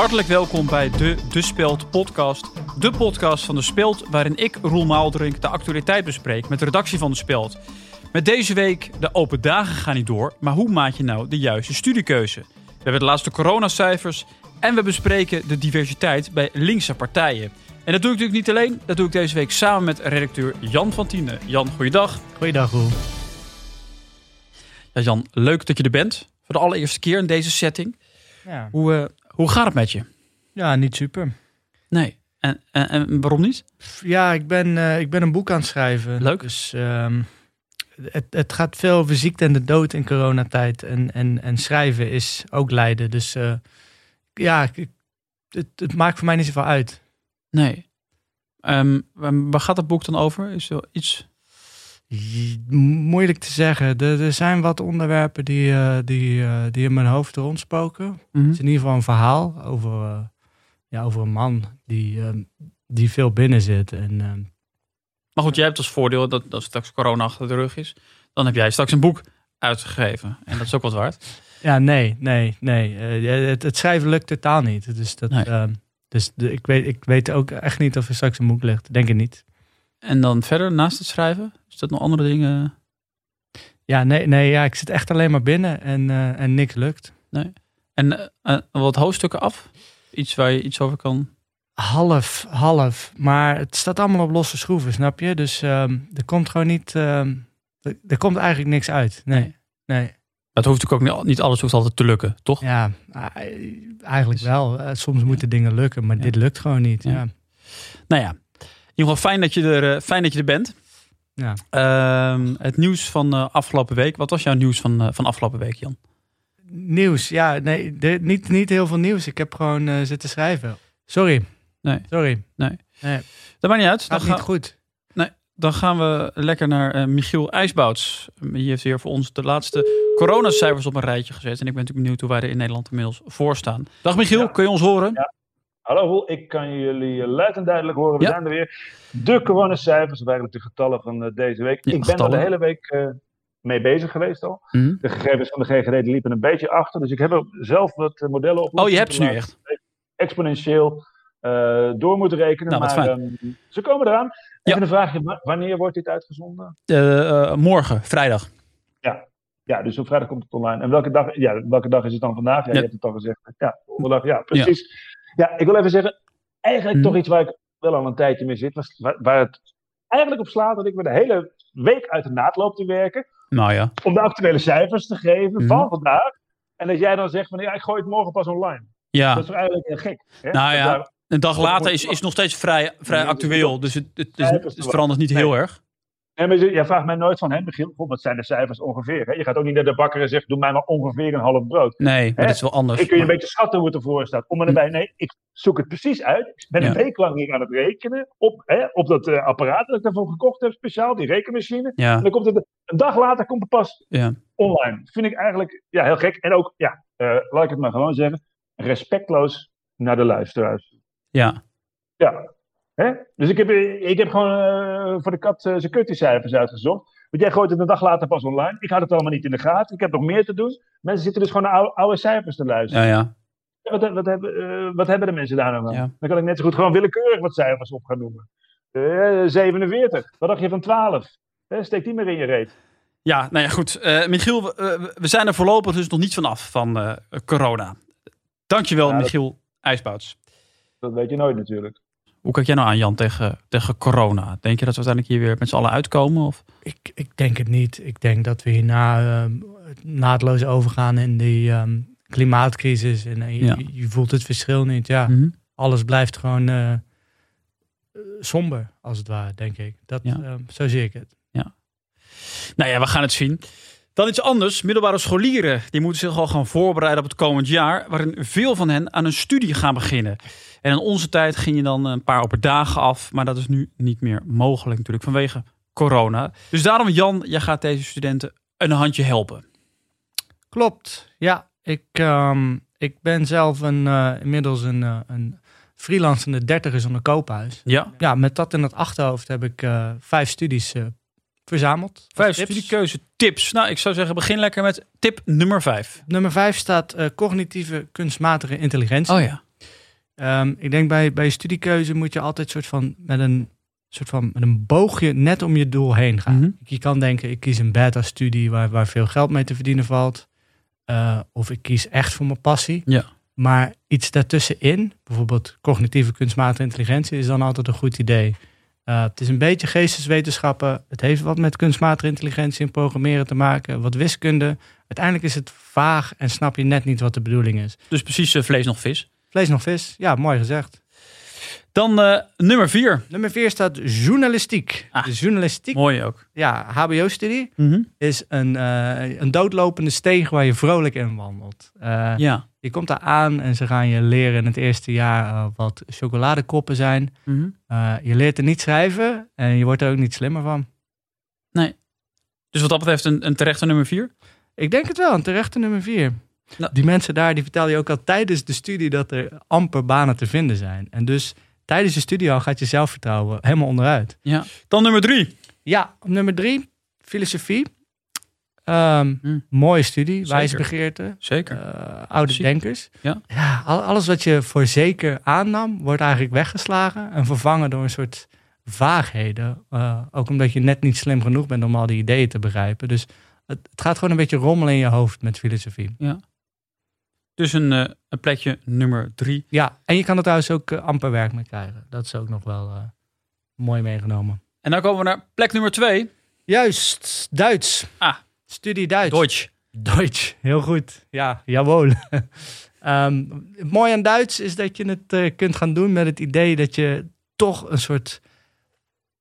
hartelijk welkom bij de De Speld podcast. De podcast van De Speld waarin ik, Roel Maaldrink, de actualiteit bespreek met de redactie van De Speld. Met deze week, de open dagen gaan niet door, maar hoe maak je nou de juiste studiekeuze? We hebben de laatste coronacijfers en we bespreken de diversiteit bij linkse partijen. En dat doe ik natuurlijk niet alleen, dat doe ik deze week samen met redacteur Jan van Tienen. Jan, goeiedag. Goeiedag Roel. Ja, Jan, leuk dat je er bent. Voor de allereerste keer in deze setting. Ja, Hoe, eh, hoe gaat het met je? ja niet super. Nee. En, en, en waarom niet? Ja, ik ben, eh, ik ben een boek aan het schrijven. Leuk. Dus ehm, het, het gaat veel over ziekte en de dood in coronatijd. En, en, en schrijven is ook lijden. Dus eh, ja, ik- het, het maakt voor mij niet zoveel uit. Nee. Ehm, waar gaat het boek dan over? Is er iets? Moeilijk te zeggen. Er, er zijn wat onderwerpen die, eh, die, eh, die in mijn hoofd rondspoken. Mhm. Het is in ieder geval een verhaal over, eh, ja, over een man die, ehm, die veel binnen zit. En ehm, Maar goed, jij hebt als voordeel dat, dat straks corona achter de rug is. Dan heb jij straks een boek uitgegeven. En dat is ook wat waard. Ja, nee, nee, nee. Eh, het, het schrijven lukt totaal niet. Dus, dat, Nee. ehm, dus de, ik, weet, ik weet ook echt niet of er straks een boek ligt. Denk ik niet. En dan verder, naast het schrijven, is dat nog andere dingen? Ja, nee, nee ja, ik zit echt alleen maar binnen en, eh, en niks lukt. En eh, eh, wat hoofdstukken af? Iets waar je iets over kan? Half, half. Maar het staat allemaal op losse schroeven, snap je? Dus ehm, er komt gewoon niet... ehm, er, er komt eigenlijk niks uit. Nee, nee. Het hoeft natuurlijk ook niet, niet alles hoeft altijd te lukken, toch? Ja, eigenlijk wel. Eh, soms moeten dingen lukken, maar Ja. dit lukt gewoon niet. Ja. Ja. Nou ja, in ieder geval fijn dat je er, eh, fijn dat je er bent. Ja. Ehm, het nieuws van eh, afgelopen week. Wat was jouw nieuws van, eh, van afgelopen week, Jan? Nieuws, ja, nee, de- niet, niet heel veel nieuws. Ik heb gewoon eh, zitten schrijven. Sorry. Nee. Sorry. Nee. Nee, Dat maakt niet uit. Dan, gaat ga- niet goed. dan gaan we lekker naar Michiel IJsbouts. Die heeft weer voor ons de laatste coronacijfers op een rijtje gezet. En ik ben natuurlijk benieuwd hoe wij er in Nederland inmiddels voor staan. Dag Michiel, Ja. kun je ons horen? Hallo Roel, ik kan jullie eh, luid en duidelijk horen. We Ja. zijn er weer. De coronacijfers, of eigenlijk de getallen van eh, deze week. Ja, ik ben er de hele week eh, mee bezig geweest al. Mhm. De gegevens van de GGD liepen een beetje achter. Dus ik heb er zelf wat modellen op. Oh, je hebt ze nu echt. Exponentieel door moeten rekenen. Nou, maar ehm, ze komen eraan. Ja. Even een vraagje, wa- wanneer wordt dit uitgezonden? Morgen, vrijdag. Ja, dus op vrijdag komt het online. En welke dag, ja, welke dag is het dan vandaag? Ja, Ja. je hebt het al gezegd. Ja, donderdag. Ja, precies. Ja. ik wil even zeggen, eigenlijk Mhm. toch iets waar ik wel al een tijdje mee zit. Was, waar, waar het eigenlijk op slaat dat ik me de hele week uit de naad loop te werken. Nou ja. Om de actuele cijfers te geven Mhm. van vandaag. En dat jij dan zegt van ja, ik gooi het morgen pas online. Ja, Dat is eigenlijk heel gek. Hè? Nou ja, daar een dag later is, is nog steeds vrij, vrij actueel. Dus het, het, is- het verandert niet heel erg. En maar jij vraagt mij nooit van, hè, Michiel, goh, wat zijn de cijfers ongeveer? Hè? Je gaat ook niet naar de bakker en zegt, doe mij maar ongeveer een half brood. Nee, maar dat is wel anders. Ik kun je een beetje schatten hoe het ervoor staat. Om en erbij, nee, ik zoek het precies uit. Ik ben een week lang hier aan het rekenen. Op, hè, op dat eh, apparaat dat ik daarvoor gekocht heb, speciaal, die rekenmachine. En Ja, dan komt het een dag later komt het pas ja. online. Vind ik eigenlijk ja, heel gek. En ook, ja, eh, laat ik het maar gewoon zeggen, respectloos naar de luisteraars. ja. Ja. Hè? Dus ik heb, ik heb gewoon eh, voor de kat uh, zijn uitgezocht. Want jij gooit het een dag later pas online. Ik had het allemaal niet in de gaten. Ik heb nog meer te doen. Mensen zitten dus gewoon naar oude, oude cijfers te luisteren. Ja, ja. Wat, wat, hebben, eh, wat hebben de mensen daar nou aan? Ja. Dan kan ik net zo goed gewoon willekeurig wat cijfers op gaan noemen. Eh 47. Wat dacht je van 12? Eh, steek die maar in je reet. Ja, nou ja, goed. Eh, Michiel, we, eh, we zijn er voorlopig dus nog niet vanaf van eh, corona. Dankjewel, Ja, dat- Michiel IJsbouts. Dat weet je nooit natuurlijk. Hoe kijk jij nou aan, Jan, tegen, tegen corona? Denk je dat we uiteindelijk hier weer met z'n allen uitkomen? Of? Ik, ik denk het niet. Ik denk dat we hierna ehm, naadloos overgaan in die ehm, klimaatcrisis. En eh, je, Ja. je voelt het verschil niet. Ja, Mhm. alles blijft gewoon eh, eh, somber, als het ware, denk ik. Dat, Ja. ehm, zo zie ik het. Nou ja, we gaan het zien. Dan iets anders. Middelbare scholieren die moeten zich al gaan voorbereiden op het komend jaar, waarin veel van hen aan een studie gaan beginnen. En in onze tijd ging je dan een paar op dagen af, maar dat is nu niet meer mogelijk natuurlijk vanwege corona. Dus daarom Jan, jij gaat deze studenten een handje helpen. Klopt, ja. Ik, ehm, ik ben zelf een, eh, inmiddels een, eh, een freelancende dertiger zonder koophuis. Ja. Ja, met dat in het achterhoofd heb ik eh, vijf studies verzameld. Vijf Tips. studiekeuze tips. Nou, ik zou zeggen begin lekker met tip nummer vijf. Nummer vijf staat eh, cognitieve kunstmatige intelligentie. Oh ja. Ehm, ik denk bij, bij studiekeuze moet je altijd soort van met een soort van met een boogje net om je doel heen gaan. Mhm. Je kan denken, ik kies een beta-studie waar, waar veel geld mee te verdienen valt. Eh, of ik kies echt voor mijn passie. Ja. Maar iets daartussenin, bijvoorbeeld cognitieve kunstmatige intelligentie, is dan altijd een goed idee. Eh, het is een beetje geesteswetenschappen. Het heeft wat met kunstmatige intelligentie en programmeren te maken. Wat wiskunde. Uiteindelijk is het vaag en snap je net niet wat de bedoeling is. Dus precies eh, vlees nog vis. Vlees nog vis? Ja, mooi gezegd. Dan eh, nummer vier. Nummer vier staat journalistiek. Ah. de journalistiek, Mooi ook. ja, HBO-studie, Mhm. is een, eh, een doodlopende steeg waar je vrolijk in wandelt. Eh, Ja. Je komt daar aan en ze gaan je leren in het eerste jaar wat chocoladekoppen zijn. Mhm. Je leert er niet schrijven en je wordt er ook niet slimmer van. Dus wat dat betreft een, een terechte nummer vier. Ik denk het wel, een terechte nummer vier. Nou. Die mensen daar, die vertellen je ook al tijdens de studie dat er amper banen te vinden zijn. En dus tijdens je studie al gaat je zelfvertrouwen helemaal onderuit. Ja. Dan nummer drie. Ja, nummer drie, filosofie. Ehm, Hmm. Mooie studie, wijsbegeerte, Zeker. eh, oude denkers. Ja. ja, al- alles wat je voor zeker aannam, wordt eigenlijk weggeslagen en vervangen door een soort vaagheden. Eh, ook omdat je net niet slim genoeg bent om al die ideeën te begrijpen. Dus het, het gaat gewoon een beetje rommelen in je hoofd met filosofie. Dus een, eh, een plekje nummer drie. Ja, en je kan er trouwens ook eh, amper werk mee krijgen. Dat is ook nog wel eh, mooi meegenomen. En dan komen we naar plek nummer twee. Juist, Duits. Ah. Studie Duits. Deutsch. Duits, heel goed. Ja, jawohl. Ehm, het mooie aan Duits is dat je het kunt gaan doen met het idee dat je toch een soort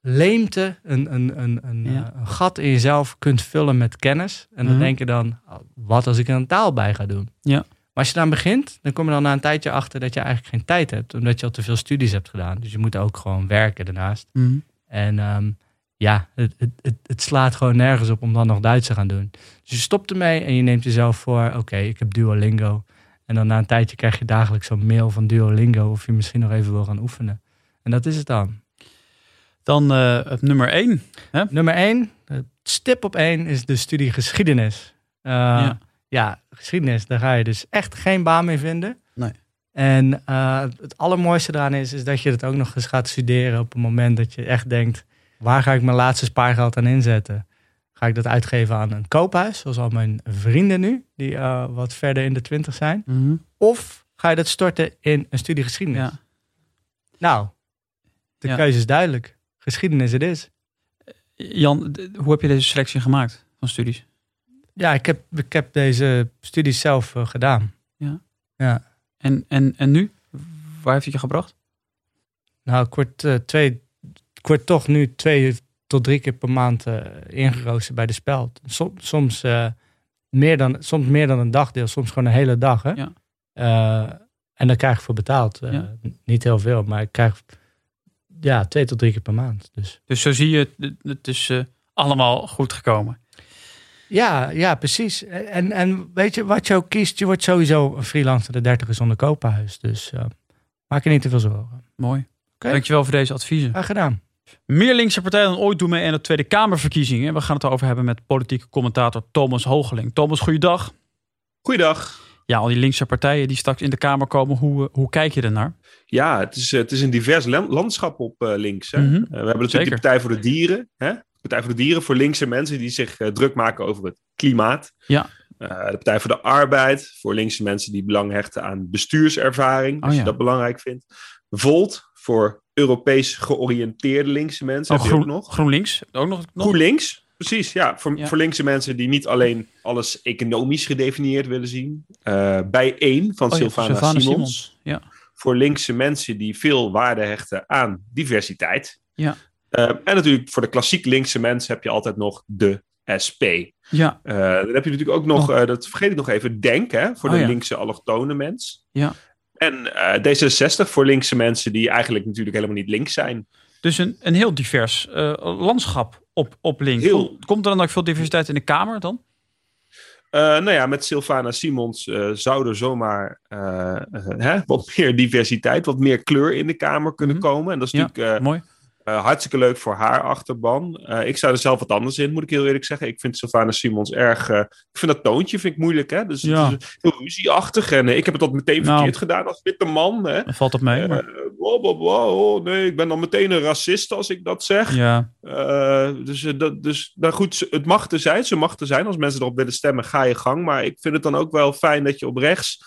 leemte, een, een, een, een, Ja. een gat in jezelf kunt vullen met kennis. En dan Mhm. denk je dan, wat als ik er een taal bij ga doen? Ja. Maar als je dan begint, dan kom je dan na een tijdje achter dat je eigenlijk geen tijd hebt. Omdat je al te veel studies hebt gedaan. Dus je moet ook gewoon werken daarnaast. Mhm. En ehm, ja, het, het, het, slaat gewoon nergens op om dan nog Duits te gaan doen. Dus je stopt ermee en je neemt jezelf voor, oké, ik heb Duolingo. En dan na een tijdje krijg je dagelijks zo'n mail van Duolingo of je misschien nog even wil gaan oefenen. En dat is het dan. Dan eh, het nummer één. Nummer één, het stip op één, is de studie geschiedenis. Uh, Ja. Ja. geschiedenis, daar ga je dus echt geen baan mee vinden. Nee. En uh, het allermooiste eraan is, is dat je het ook nog eens gaat studeren op het moment dat je echt denkt, waar ga ik mijn laatste spaargeld aan inzetten? Ga ik dat uitgeven aan een koophuis, zoals al mijn vrienden nu, die uh, wat verder in de twintig zijn? Mhm. Of ga je dat storten in een studie geschiedenis? Ja. Nou, de Ja. keuze is duidelijk. Geschiedenis het is. Jan, d- hoe heb je deze selectie gemaakt van studies? Ja, ik heb, ik heb deze studies zelf uh, gedaan. En, en, en nu? Waar heeft het je gebracht? Nou, ik word, uh, twee, ik word toch nu twee tot drie keer per maand uh, ingeroosterd bij de speld. Som, soms, meer dan, soms meer dan een dagdeel, soms gewoon een hele dag. Hè? Ja. En daar krijg ik voor betaald. Ja. Niet heel veel, maar ik krijg ja, twee tot drie keer per maand. Dus, dus zo zie je, het, is allemaal goed gekomen. Ja, ja, precies. En, en weet je, wat je ook kiest, je wordt sowieso een freelancer de dertiger zonder koophuis. Dus uh, maak je niet te veel zorgen. Mooi. Okay. Dankjewel voor deze adviezen. Graag gedaan. Meer linkse partijen dan ooit doen mee aan de Tweede Kamerverkiezingen. We gaan het over hebben met politieke commentator Thomas Hogeling. Thomas, goeiedag. Goeiedag. Ja, al die linkse partijen die straks in de Kamer komen, hoe, hoe kijk je ernaar? Ja, het is, het is een divers landschap op uh, links. Hè? Mm -hmm. uh, we hebben natuurlijk Zeker. de Partij voor de Dieren. Hè? Partij voor de Dieren voor linkse mensen die zich uh, druk maken over het klimaat. Ja. Uh, de Partij voor de Arbeid voor linkse mensen die belang hechten aan bestuurservaring. Als oh, je dat belangrijk vindt. Volt voor Europees georiënteerde linkse mensen. Oh, heb groen, je ook nog. GroenLinks? Ook nog, nog? GroenLinks, precies. Ja voor, Ja. voor linkse mensen die niet alleen alles economisch gedefinieerd willen zien. Uh, bij één van oh, ja, Sylvana Simons. Simons. Ja. Voor linkse mensen die veel waarde hechten aan diversiteit. Ja. Uh, en natuurlijk voor de klassiek linkse mensen heb je altijd nog de SP. Ja. Uh, dan heb je natuurlijk ook nog, uh, dat vergeet ik nog even, Denk hè, voor Oh, de ja. linkse allochtone mens. Ja. En uh, D66 voor linkse mensen die eigenlijk natuurlijk helemaal niet links zijn. Dus een, een heel divers landschap op, op links. Heel- Komt, komt er dan ook veel diversiteit in de Kamer dan? Nou ja, met Sylvana Simons zou er zomaar hè, wat meer diversiteit, wat meer kleur in de Kamer kunnen Mhm. komen. En dat is Ja, natuurlijk Mooi. Uh, hartstikke leuk voor haar achterban. Uh, ik sta er zelf wat anders in, moet ik heel eerlijk zeggen. Ik vind Sylvana Simons erg... Uh, ik vind dat toontje vind ik moeilijk, hè. Dus Ja. het is heel ruzieachtig. En ik heb het dat meteen Nou. verkeerd gedaan als witte man, hè. Dan valt dat mee. Maar, Eh, wow, wow, wow, nee, ik ben dan meteen een racist als ik dat zeg. ja. Eh, dus, eh, dat, dus nou goed, het mag er zijn. Ze mag er zijn. Als mensen erop willen stemmen, ga je gang. Maar ik vind het dan ook wel fijn dat je op rechts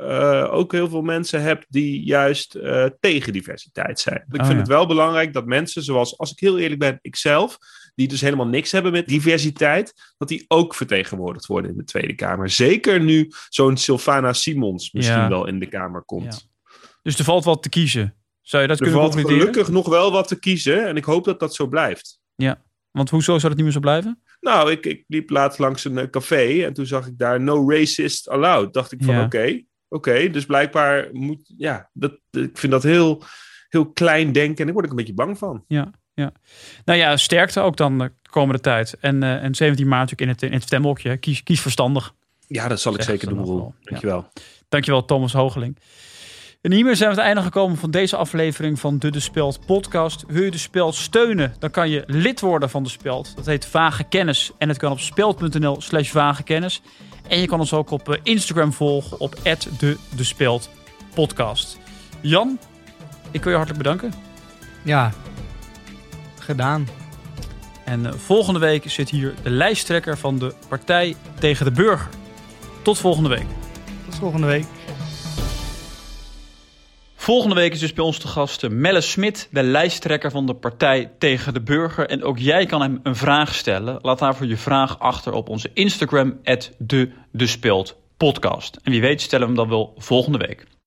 eh, ook heel veel mensen hebt die juist eh, tegen diversiteit zijn. Ik Oh, vind ja. het wel belangrijk dat mensen, zoals als ik heel eerlijk ben, ikzelf, die dus helemaal niks hebben met diversiteit, dat die ook vertegenwoordigd worden in de Tweede Kamer. Zeker nu zo'n Sylvana Simons misschien Ja. wel in de Kamer komt. Dus er valt wat te kiezen. Zou je dat Er kunnen valt gelukkig nog wel wat te kiezen en ik hoop dat dat zo blijft. Want hoezo zou dat niet meer zo blijven? Nou, ik, ik liep laatst langs een eh, café en toen zag ik daar no racist allowed. Dacht ik van Ja. Oké, dus blijkbaar moet, ja, dat, ik vind dat heel, heel klein denken en daar word ik een beetje bang van. Nou ja, sterkte ook dan de komende tijd. En, eh, en 17 maart natuurlijk in het, in het stemhokje. Kies, kies verstandig. Ja, dat zal ik zeker ze doen, nog Roel. wel. Dankjewel. Dankjewel, Thomas Hogeling. En hiermee zijn we aan het einde gekomen van deze aflevering van de De Speld podcast. Wil je De Speld steunen, dan kan je lid worden van De Speld. Dat heet Vage Kennis en het kan op speld.nl slash vage kennis. En je kan ons ook op eh, Instagram volgen op de, de Speld podcast. Jan, ik wil je hartelijk bedanken. Ja, gedaan. En eh, volgende week zit hier de lijsttrekker van de Partij tegen de Burger. Tot volgende week. Tot volgende week. Volgende week is dus bij ons te gast eh, Melle Smit, de lijsttrekker van de Partij tegen de Burger. En ook jij kan hem een vraag stellen. Laat daarvoor je vraag achter op onze Instagram, de, de podcast. En wie weet stellen we hem dan wel volgende week.